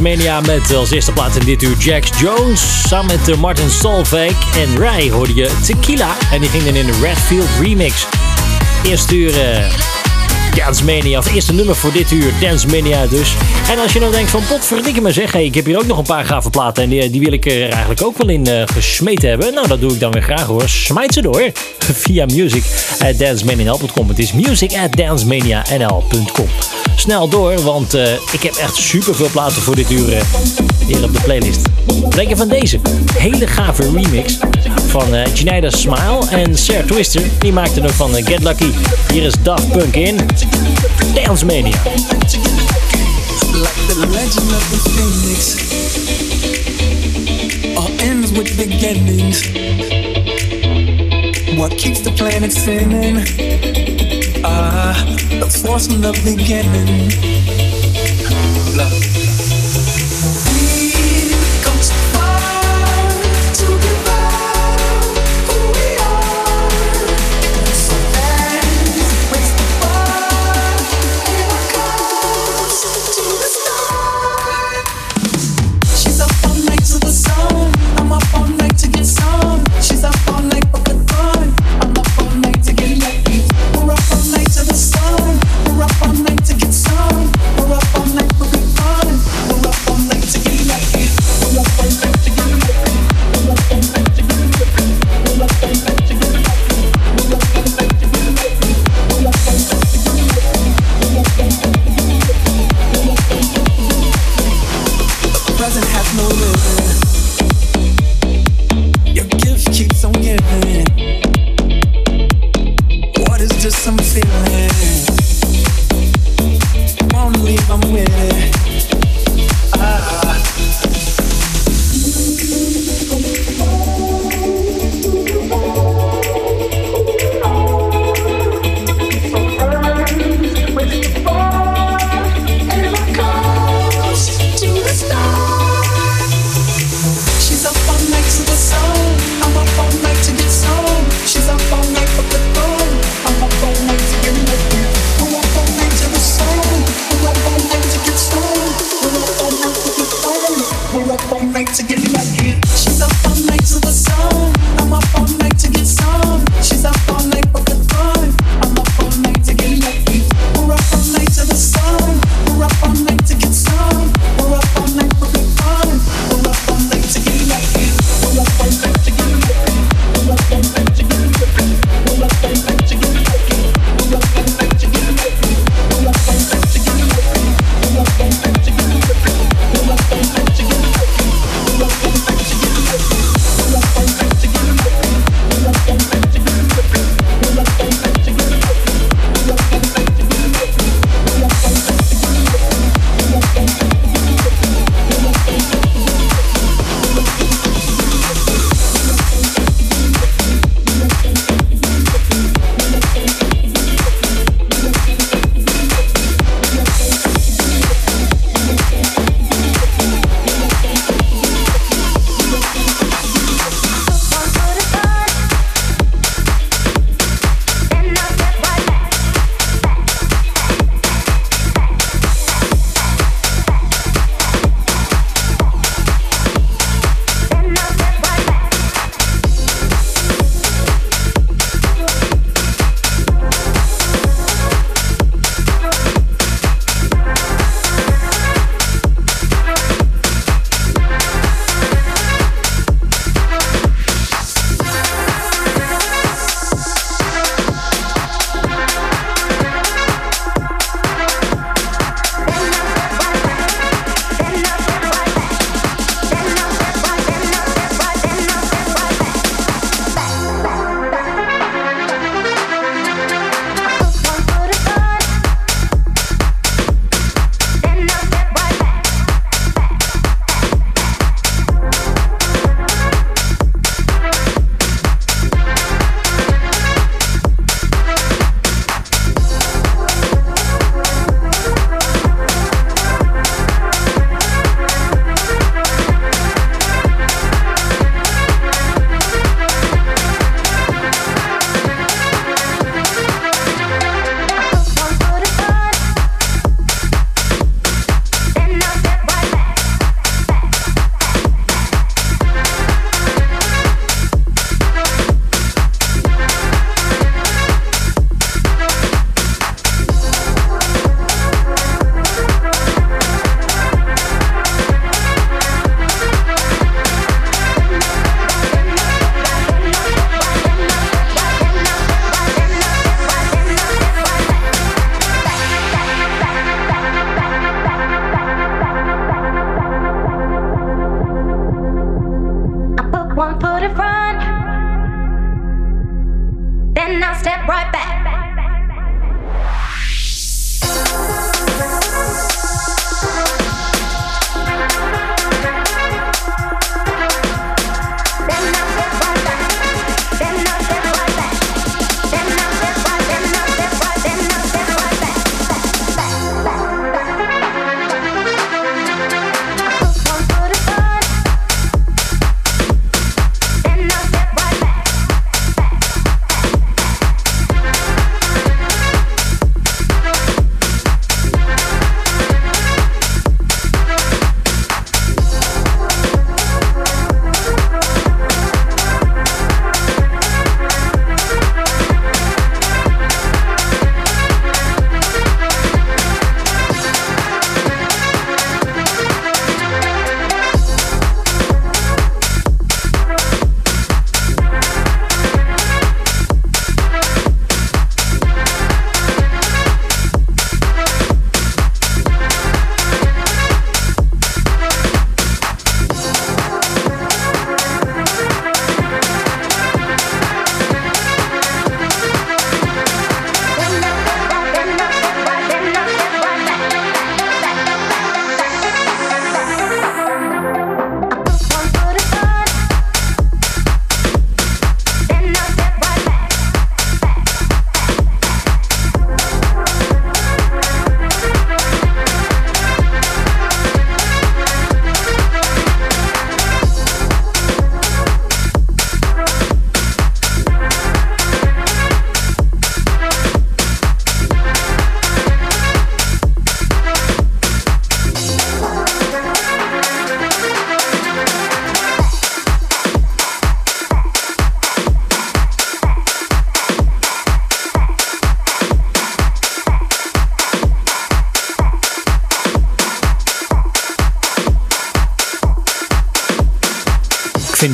Mania met als eerste plaats in dit uur Jax Jones. Samen met eh, Martin Solveig en Rai hoorde je Tequila. En die ging dan in de Redfield remix. Eerste uur eh, Dance Mania, of eerste nummer voor dit uur Dance Mania dus. En als je nou denkt van potverdikke me zeg, ik heb hier ook nog een paar gave platen. En die, wil ik er eigenlijk ook wel in eh, gesmeten hebben. Nou, dat doe ik dan weer graag hoor. Smijt ze door via music at dancemania.nl.com. Het is music at dancemania.nl.com. Snel door, want eh, ik heb echt super veel platen voor dit uur eh, hier op de playlist. Denk je van deze hele gave remix van eh Janeda Smile en Sarah Twister. Die maakte ook van eh, Get Lucky. Hier is Daft Punk in Dance Mania. like the legend of the phoenix. All ends with beginnings. What keeps the planet spinning? Ah, the force from the beginning.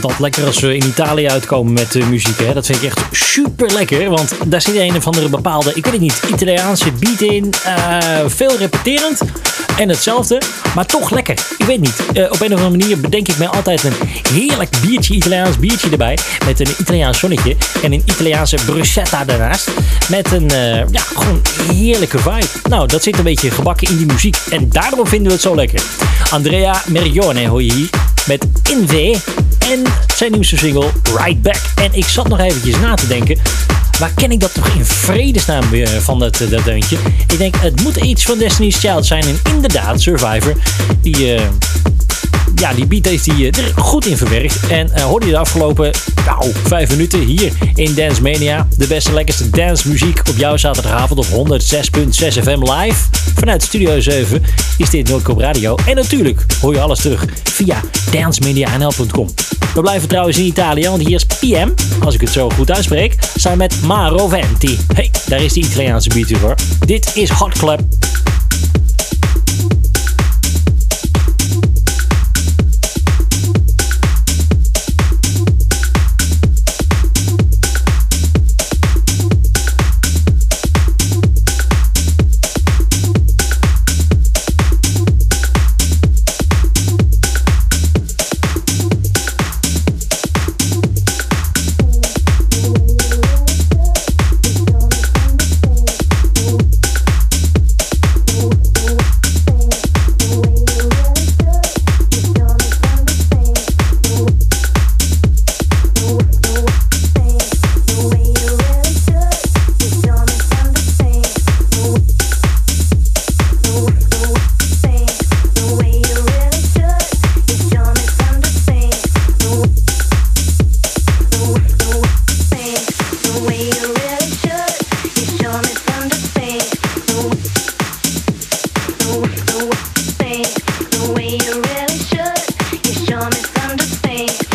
Dat lekker als we in Italië uitkomen met uh, muziek. Hè. Dat vind ik echt super lekker. Want daar zit een of andere bepaalde, ik weet het niet, Italiaanse beat in. Uh, veel repeterend. En hetzelfde, maar toch lekker. Ik weet niet. Uh, op een of andere manier bedenk ik mij altijd een heerlijk biertje, Italiaans biertje erbij. Met een Italiaans zonnetje. En een Italiaanse bruschetta daarnaast. Met een, ja, gewoon heerlijke vibe. Nou, dat zit een beetje gebakken in die muziek. En daarom vinden we het zo lekker. Andrea Merione hoor je hier. Met Inve en zijn nieuwste single Right Back. En ik zat nog eventjes na te denken. Waar ken ik dat toch in vredesnaam weer van dat, dat deuntje? Ik denk, het moet iets van Destiny's Child zijn. En inderdaad, Survivor. Die, uh, ja, die beat heeft hij er goed in verwerkt. En uh, hoorde je de afgelopen nou, vijf minuten hier in Dance Mania. De beste, lekkerste dance muziek op jouw zaterdagavond op 106.6 FM live. Vanuit Studio 7 is dit Noordkoop Radio. En natuurlijk hoor je alles terug via dancemedianl.com. We blijven trouwens in Italië, want hier is PM, als ik het zo goed uitspreek, samen met Maro Venti. Hey, daar is die Italiaanse beat hoor. Dit is Hot Club. You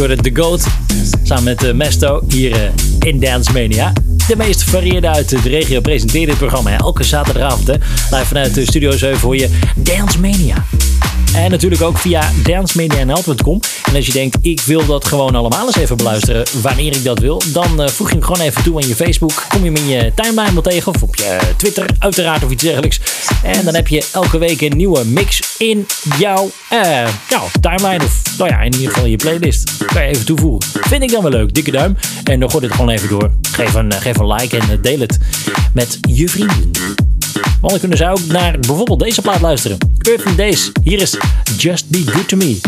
Door de Goat. Samen met eh, Mesto hier eh, in Dance Mania. De meest varieerde uit de regio presenteert dit programma. Elke zaterdagavond. Live vanuit de Studio 7 hoor je Dance Mania. En natuurlijk ook via dancemedianl.com. En als je denkt, ik wil dat gewoon allemaal eens even beluisteren wanneer ik dat wil, dan eh, voeg je hem gewoon even toe aan je Facebook. Kom je hem in je timeline wel tegen of op je Twitter uiteraard of iets dergelijks. En dan heb je elke week een nieuwe mix in jouw jouw timeline of nou ja, in ieder geval je playlist. Kan je even toevoegen. Vind ik dan wel leuk. Dikke duim. En dan gooi dit gewoon even door. Geef een, eh, geef een like en eh, deel het met je vrienden. Want dan kunnen zij ook naar bijvoorbeeld deze plaat luisteren. Earth Days. Hier is Just Be Good To Me.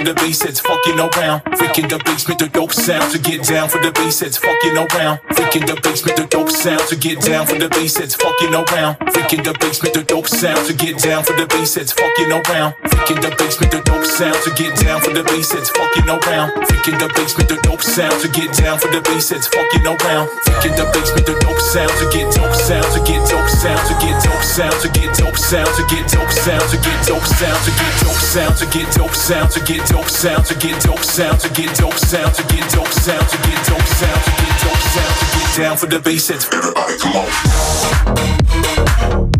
For the bass that's fucking around. Freak in the basement, the dope sound to get down for the bass that's fucking around. Freak in the basement, the dope sound to get down for the bass that's fucking around. Freak in the basement, the dope sound to get down for the bass that's fucking around. Freak in the basement, the dope sound to get down for the bass fucking around. Freak in the basement, the dope sound to get down for the bass fucking around. Freak in the basement, the dope sound to get dope sound to get dope sound to get dope sound to get dope sound to get dope sound to get dope sound to get dope sound to get dope sound to get dope sound to get dope sound to get dope sound to get dope sound to get dope sound to get dope sound to get down for the bass everybody come on.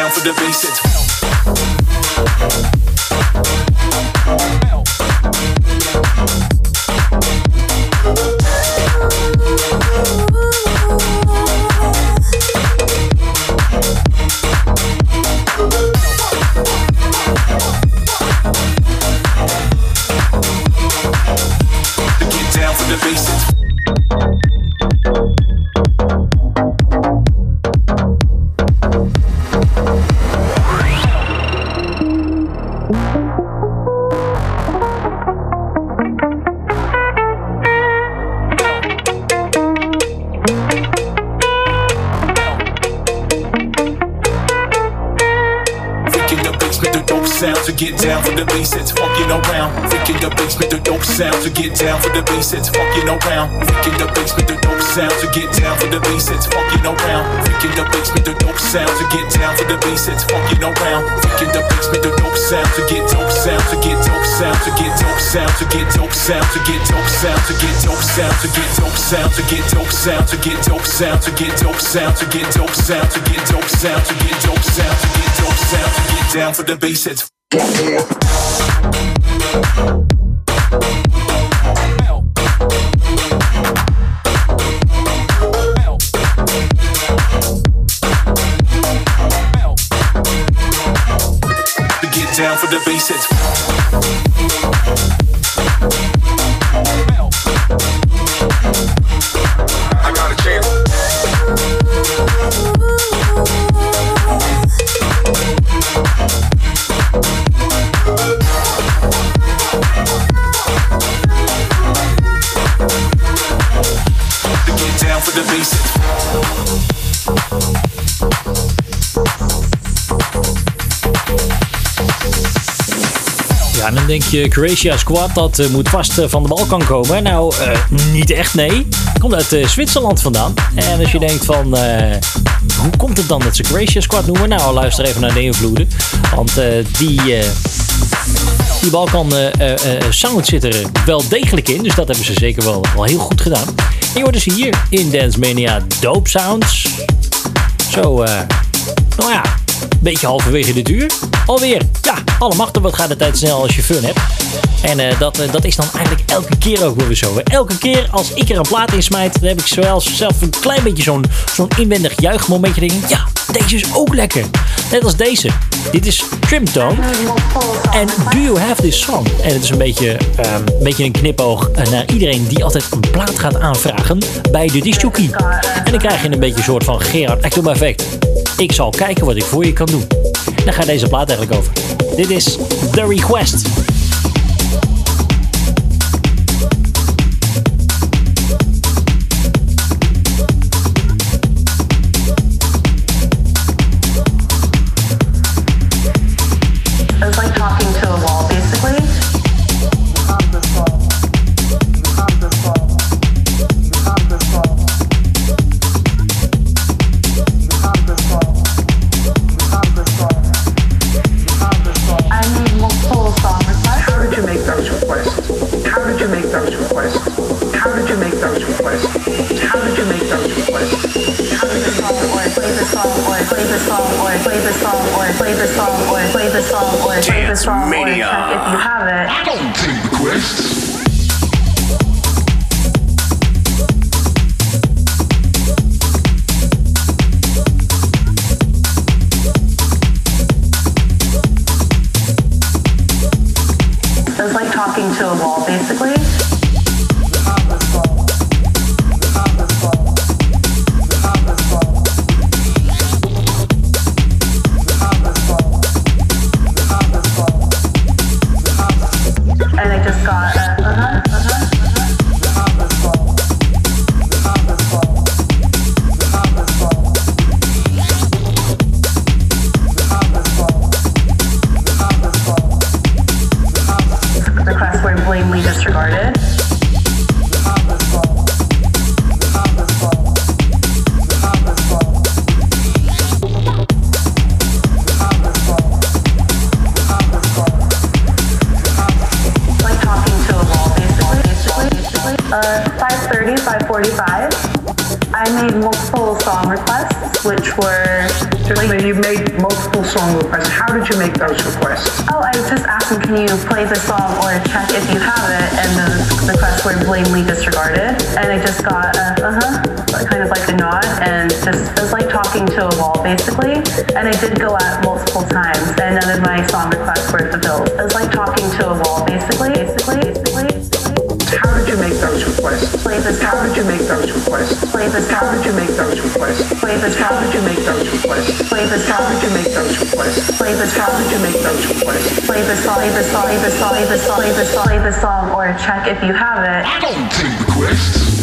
Down for the bass get down for the that's fucking around. Freak in the basement, the dope sound to get down for the that's fucking around. Freak in the basement, the dope sound to get down for the that's fucking around. Freak in the basement, the dope sound to get down for the that's fucking around. Freak in the basement, the dope sound to get dope sound to get dope sound to get dope sound to get dope sound to get dope sound to get dope sound to get dope sound to get dope sound to get dope sound to get dope sound to get dope sound to get dope sound to get dope sound to get dope sound to get down for the get down for the bass Ja, dan denk je, Croatia Squad, dat eh, moet vast eh, van de bal kan komen. Nou, eh, niet echt, nee. Komt uit Zwitserland vandaan. En als je denkt van, hoe komt het dan dat ze Croatia Squad noemen? Nou, luister even naar de invloeden. Want die, die Balkan eh, eh, sound zit er wel degelijk in. Dus dat hebben ze zeker wel, wel heel goed gedaan. En je hoort dus hier in Dance Mania Dope Sounds. Zo, nou ja, een beetje halverwege dit uur. Alweer, ja, alle machten, wat gaat de tijd snel als je fun hebt. En eh, dat, eh, dat is dan eigenlijk elke keer ook weer zo. Elke keer als ik er een plaat in smijt, dan heb ik zowel zelf een klein beetje zo'n zo'n inwendig juichmomentje. Denk ja, deze is ook lekker. Net als deze. Dit is Trimtone. En Do You Have This Song? En het is een beetje, ehm, een, beetje een knipoog eh, naar iedereen die altijd een plaat gaat aanvragen bij de discjockey. En dan krijg je een beetje een soort van Gerard Actum effect. Ik zal kijken wat ik voor je kan doen. Daar gaat deze plaat eigenlijk over. Dit is The Request. I made multiple song requests, which were Just you made multiple song requests. How did you make those requests? Oh, I was just asked them, can you play the song or check if you have it? And those requests were blatantly disregarded. And I just got a, uh-huh, kind of like a nod and just, it was like talking to a wall, basically. And I did go at multiple times and none of my song requests were fulfilled. It was like talking to a wall, basically, basically, basically. Basically. You make those requests? Play How did you make those requests? play How did you make those requests? play How did you make those requests? play How did you make those requests? play How did you make those requests? play the song, play the song, play the song, play the song, play the song, or check if you have it. I don't take requests.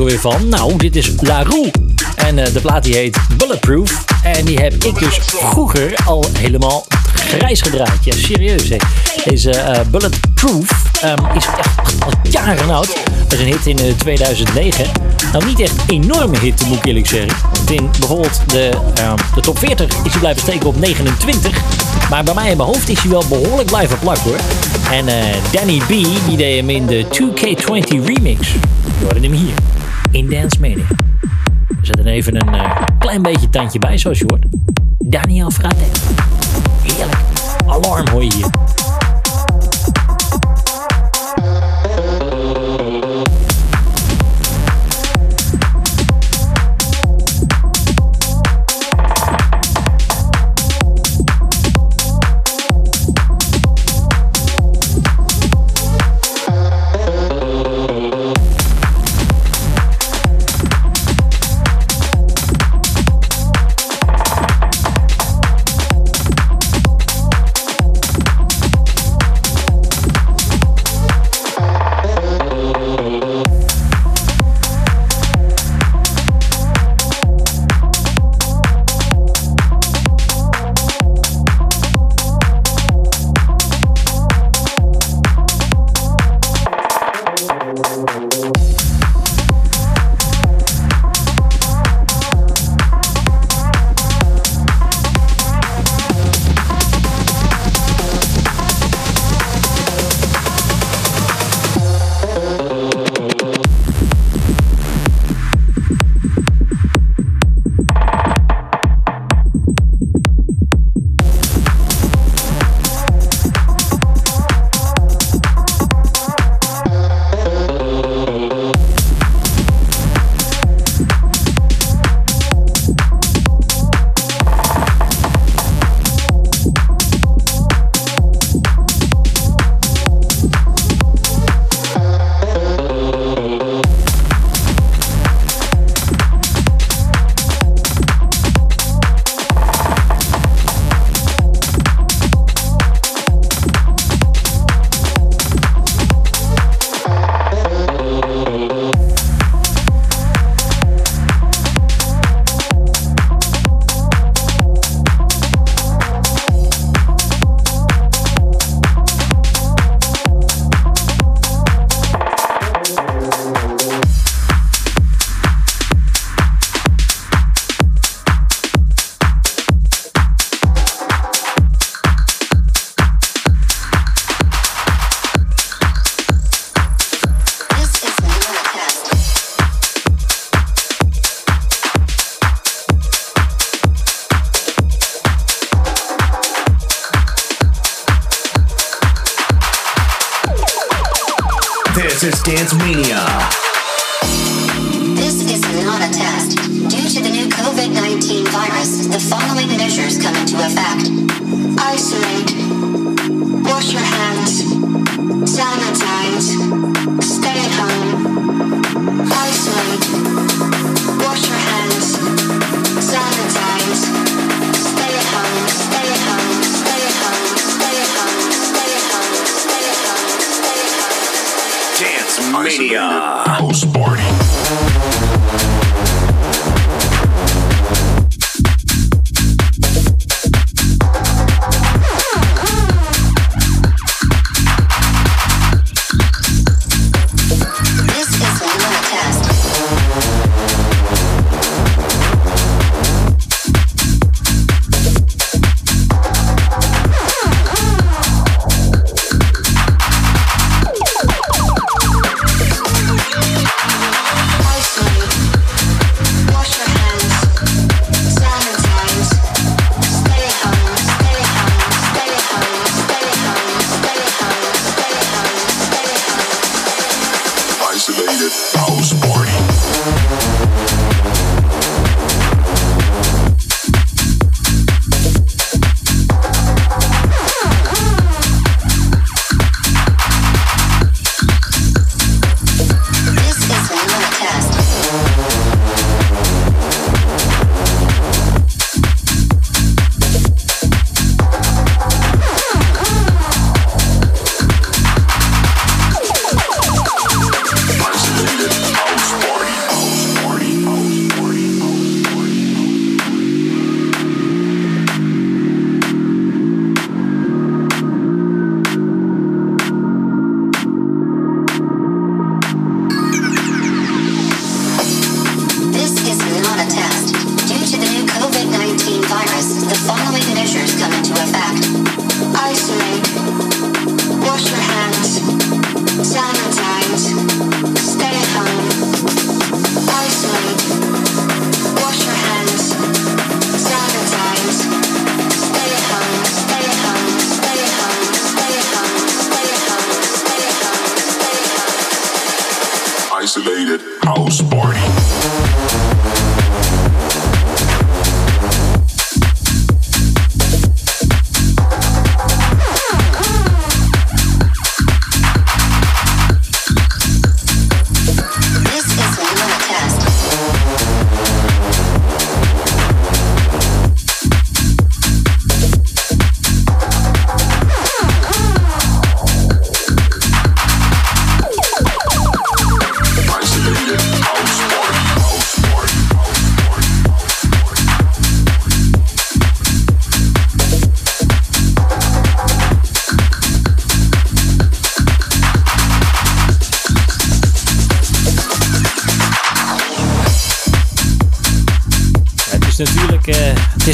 Ook van? Nou, dit is La Roux. En eh, de plaat die heet Bulletproof. En die heb ik dus vroeger al helemaal grijs gedraaid. Ja, serieus hè. Deze eh, Bulletproof ehm, is echt al jaren oud. Dat is een hit in eh, 2009. Nou, niet echt een enorme hit, moet ik eerlijk zeggen. In bijvoorbeeld de, ehm, de top 40 is hij blijven steken op 29. Maar bij mij in mijn hoofd is hij wel behoorlijk blijven plakken hoor. En eh, Danny B, die deed hem in de 2K20 remix. Je hoorde hem hier, in Dance Mania. We zetten even een eh, klein beetje tandje bij, zoals je hoort. Daniel Frate. Heerlijk. Alarm hoor je hier.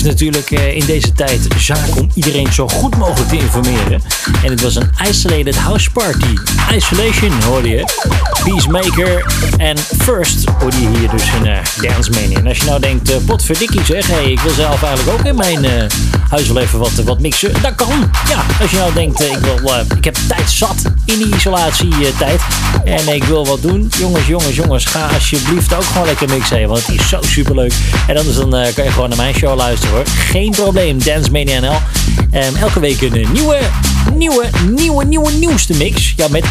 Natuurlijk eh, in deze tijd zaak om iedereen zo goed mogelijk te informeren. En het was een isolated house party. Isolation hoorde je. Peacemaker en First hoorde je hier dus in eh, Dance. En als je nou denkt, eh potverdikkie zeg, hey, ik wil zelf eigenlijk ook in mijn huis wel even wat, wat mixen. Dat kan. Ja, als je nou denkt, ik, wil, ik heb tijd zat in die isolatietijd. En ik wil wat doen. Jongens, jongens, jongens, ga alsjeblieft ook gewoon lekker mixen. Want het is zo superleuk. En anders dan eh, kan je gewoon naar mijn show luisteren hoor. Geen probleem. Dance Mania NL. Ehm, elke week een eh, nieuwe, nieuwe, nieuwe, nieuwe, nieuwste mix. Ja, met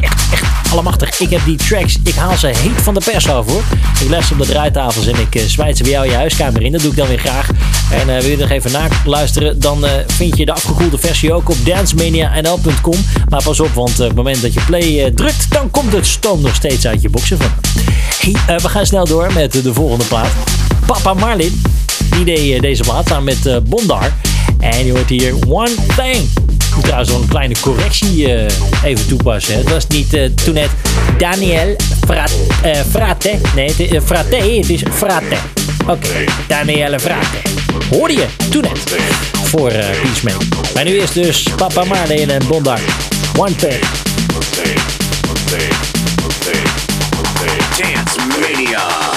echt, echt allemachtig. Ik heb die tracks, ik haal ze heet van de pers af hoor. Ik ze op de draaitafels en ik uh, ze bij jou in je huiskamer in. Dat doe ik dan weer graag. En eh, wil je nog even naluisteren, dan eh, vind je de afgekoelde versie ook op dancemania.nl.com. Maar pas op, want eh, op het moment dat je play drukt, dan komt het stoom nog steeds uit je boxen we gaan snel door met de volgende plaat. Papa Marlin, die deed deze plaat samen met Bondar. En je hoort hier One Thing. Ik moet trouwens een kleine correctie even toepassen. Het was niet toen net Daniel Frat, Frate. Nee, het Frate, het is Frate. Oké, Danielle Frate. Hoorde je toen net voor uh. Maar nu is dus Papa Marlene en Bondar. One Thing. Dance Mania.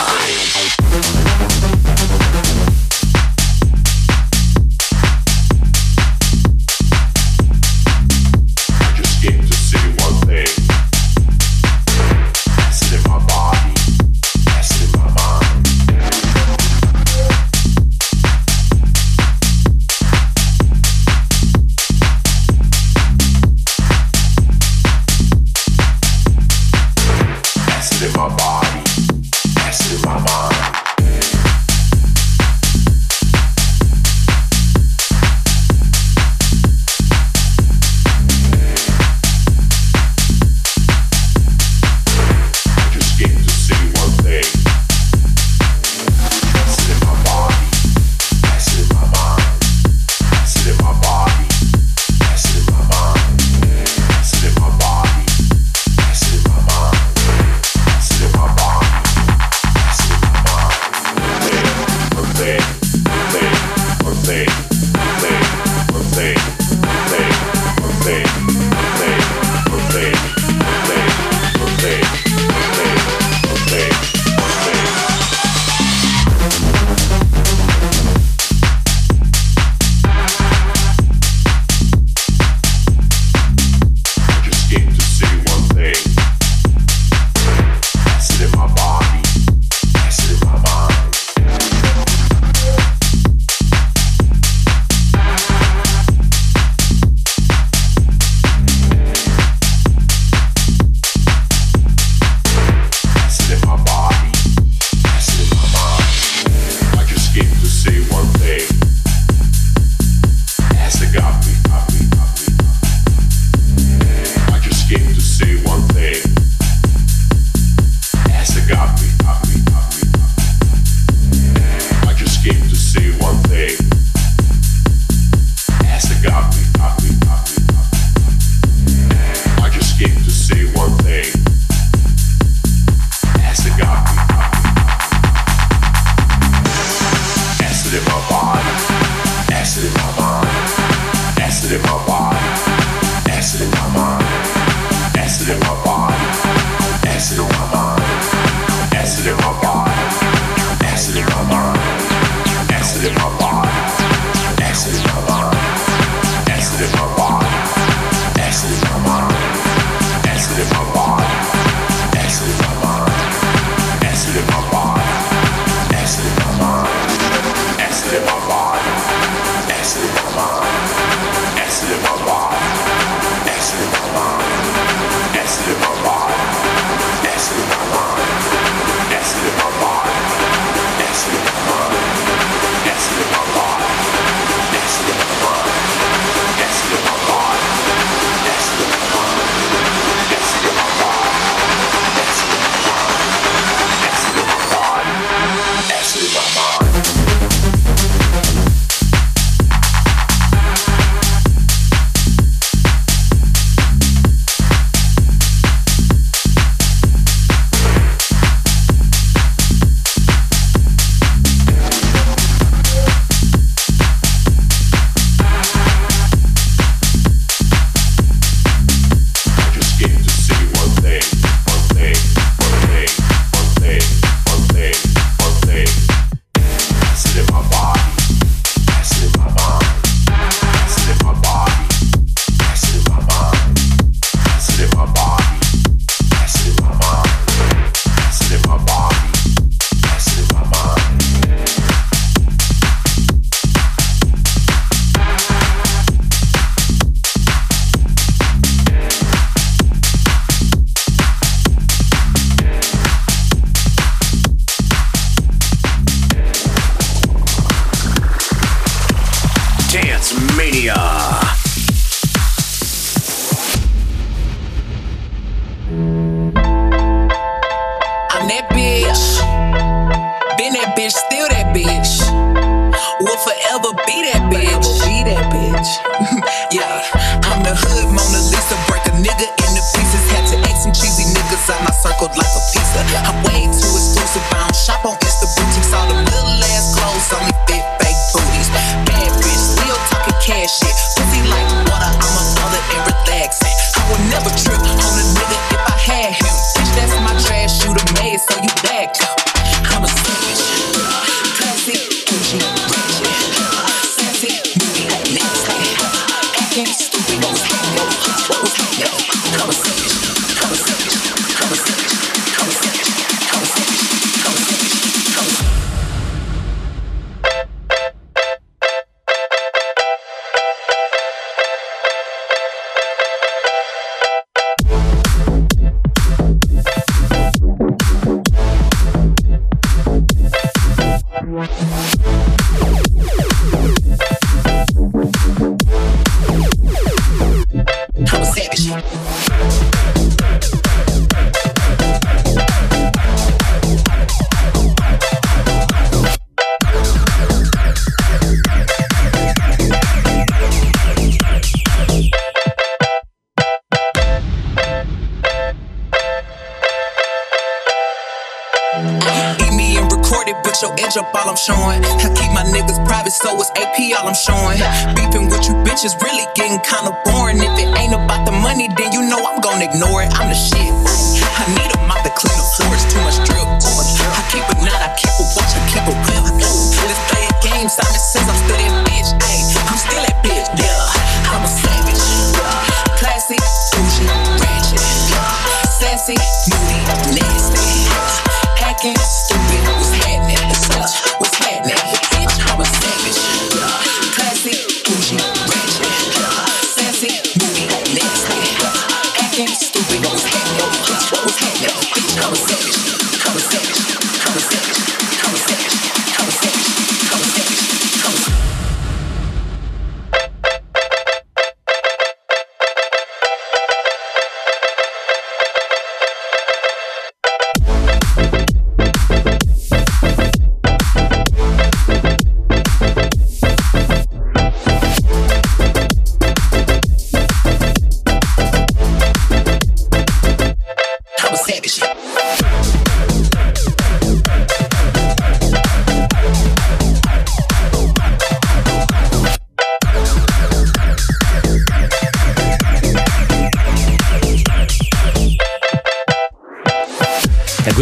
can't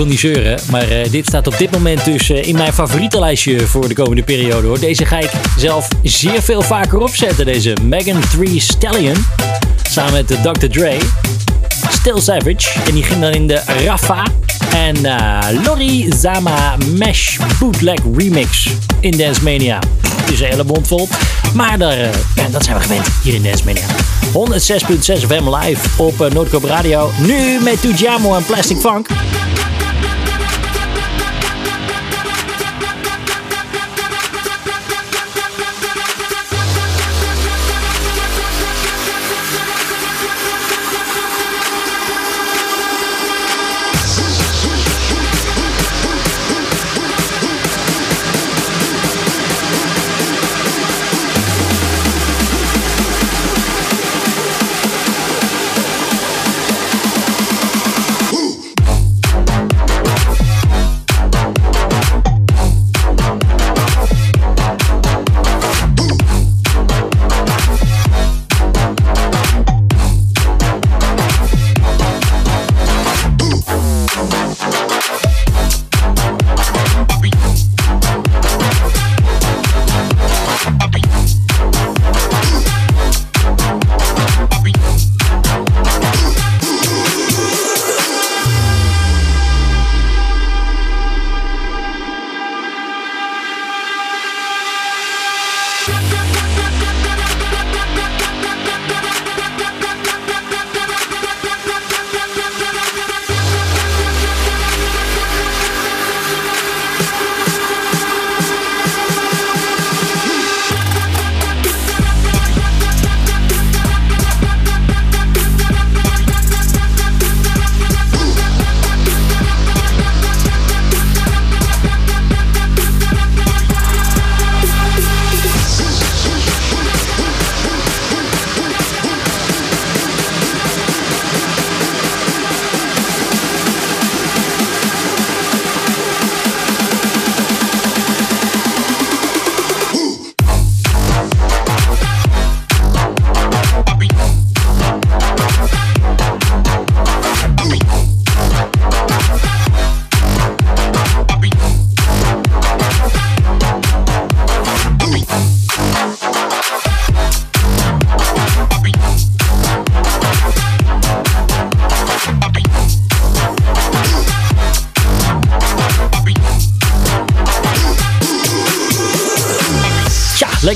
wil maar eh, dit staat op dit moment dus eh, in mijn favoriete lijstje voor de komende periode. Hoor. Deze ga ik zelf zeer veel vaker opzetten, deze Megan 3 Stallion. Samen met eh, Dr. Dre. Still Savage. En die ging dan in de Rafa. En uh, Lori Zama Mesh Bootleg Remix in Dance Mania. Is een hele mond vol. Maar daar, uh, dat zijn we gewend hier in Dance Mania. 106.6 FM live op uh, Noordkoop Radio. Nu met Tujamo en Plastic Funk.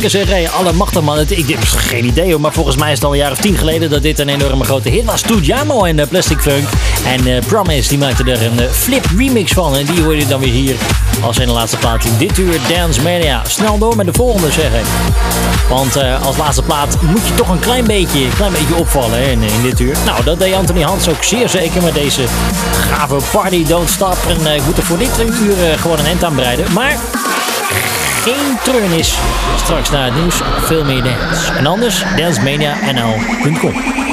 Lekker zeg, hey, alle machtig man. Ik heb geen idee hoor, maar volgens mij is het al een jaar of tien geleden dat dit een enorme grote hit was. Tujamo en eh, Plastic Funk. En eh, Promise, die maakte er een eh, flip remix van. En die hoor je dan weer hier als een laatste plaat in dit uur Dance Mania. Snel door met de volgende zeg ik. Want als laatste plaat moet je toch een klein beetje, een klein beetje opvallen in, in dit uur. Nou, dat deed Anthony Hans ook zeer zeker met deze gave Party Don't Stop. En ik moet er voor dit uur gewoon een end aan breiden. Maar geen treurnis. Straks na het nieuws veel meer dance. En anders dancemania.nl.com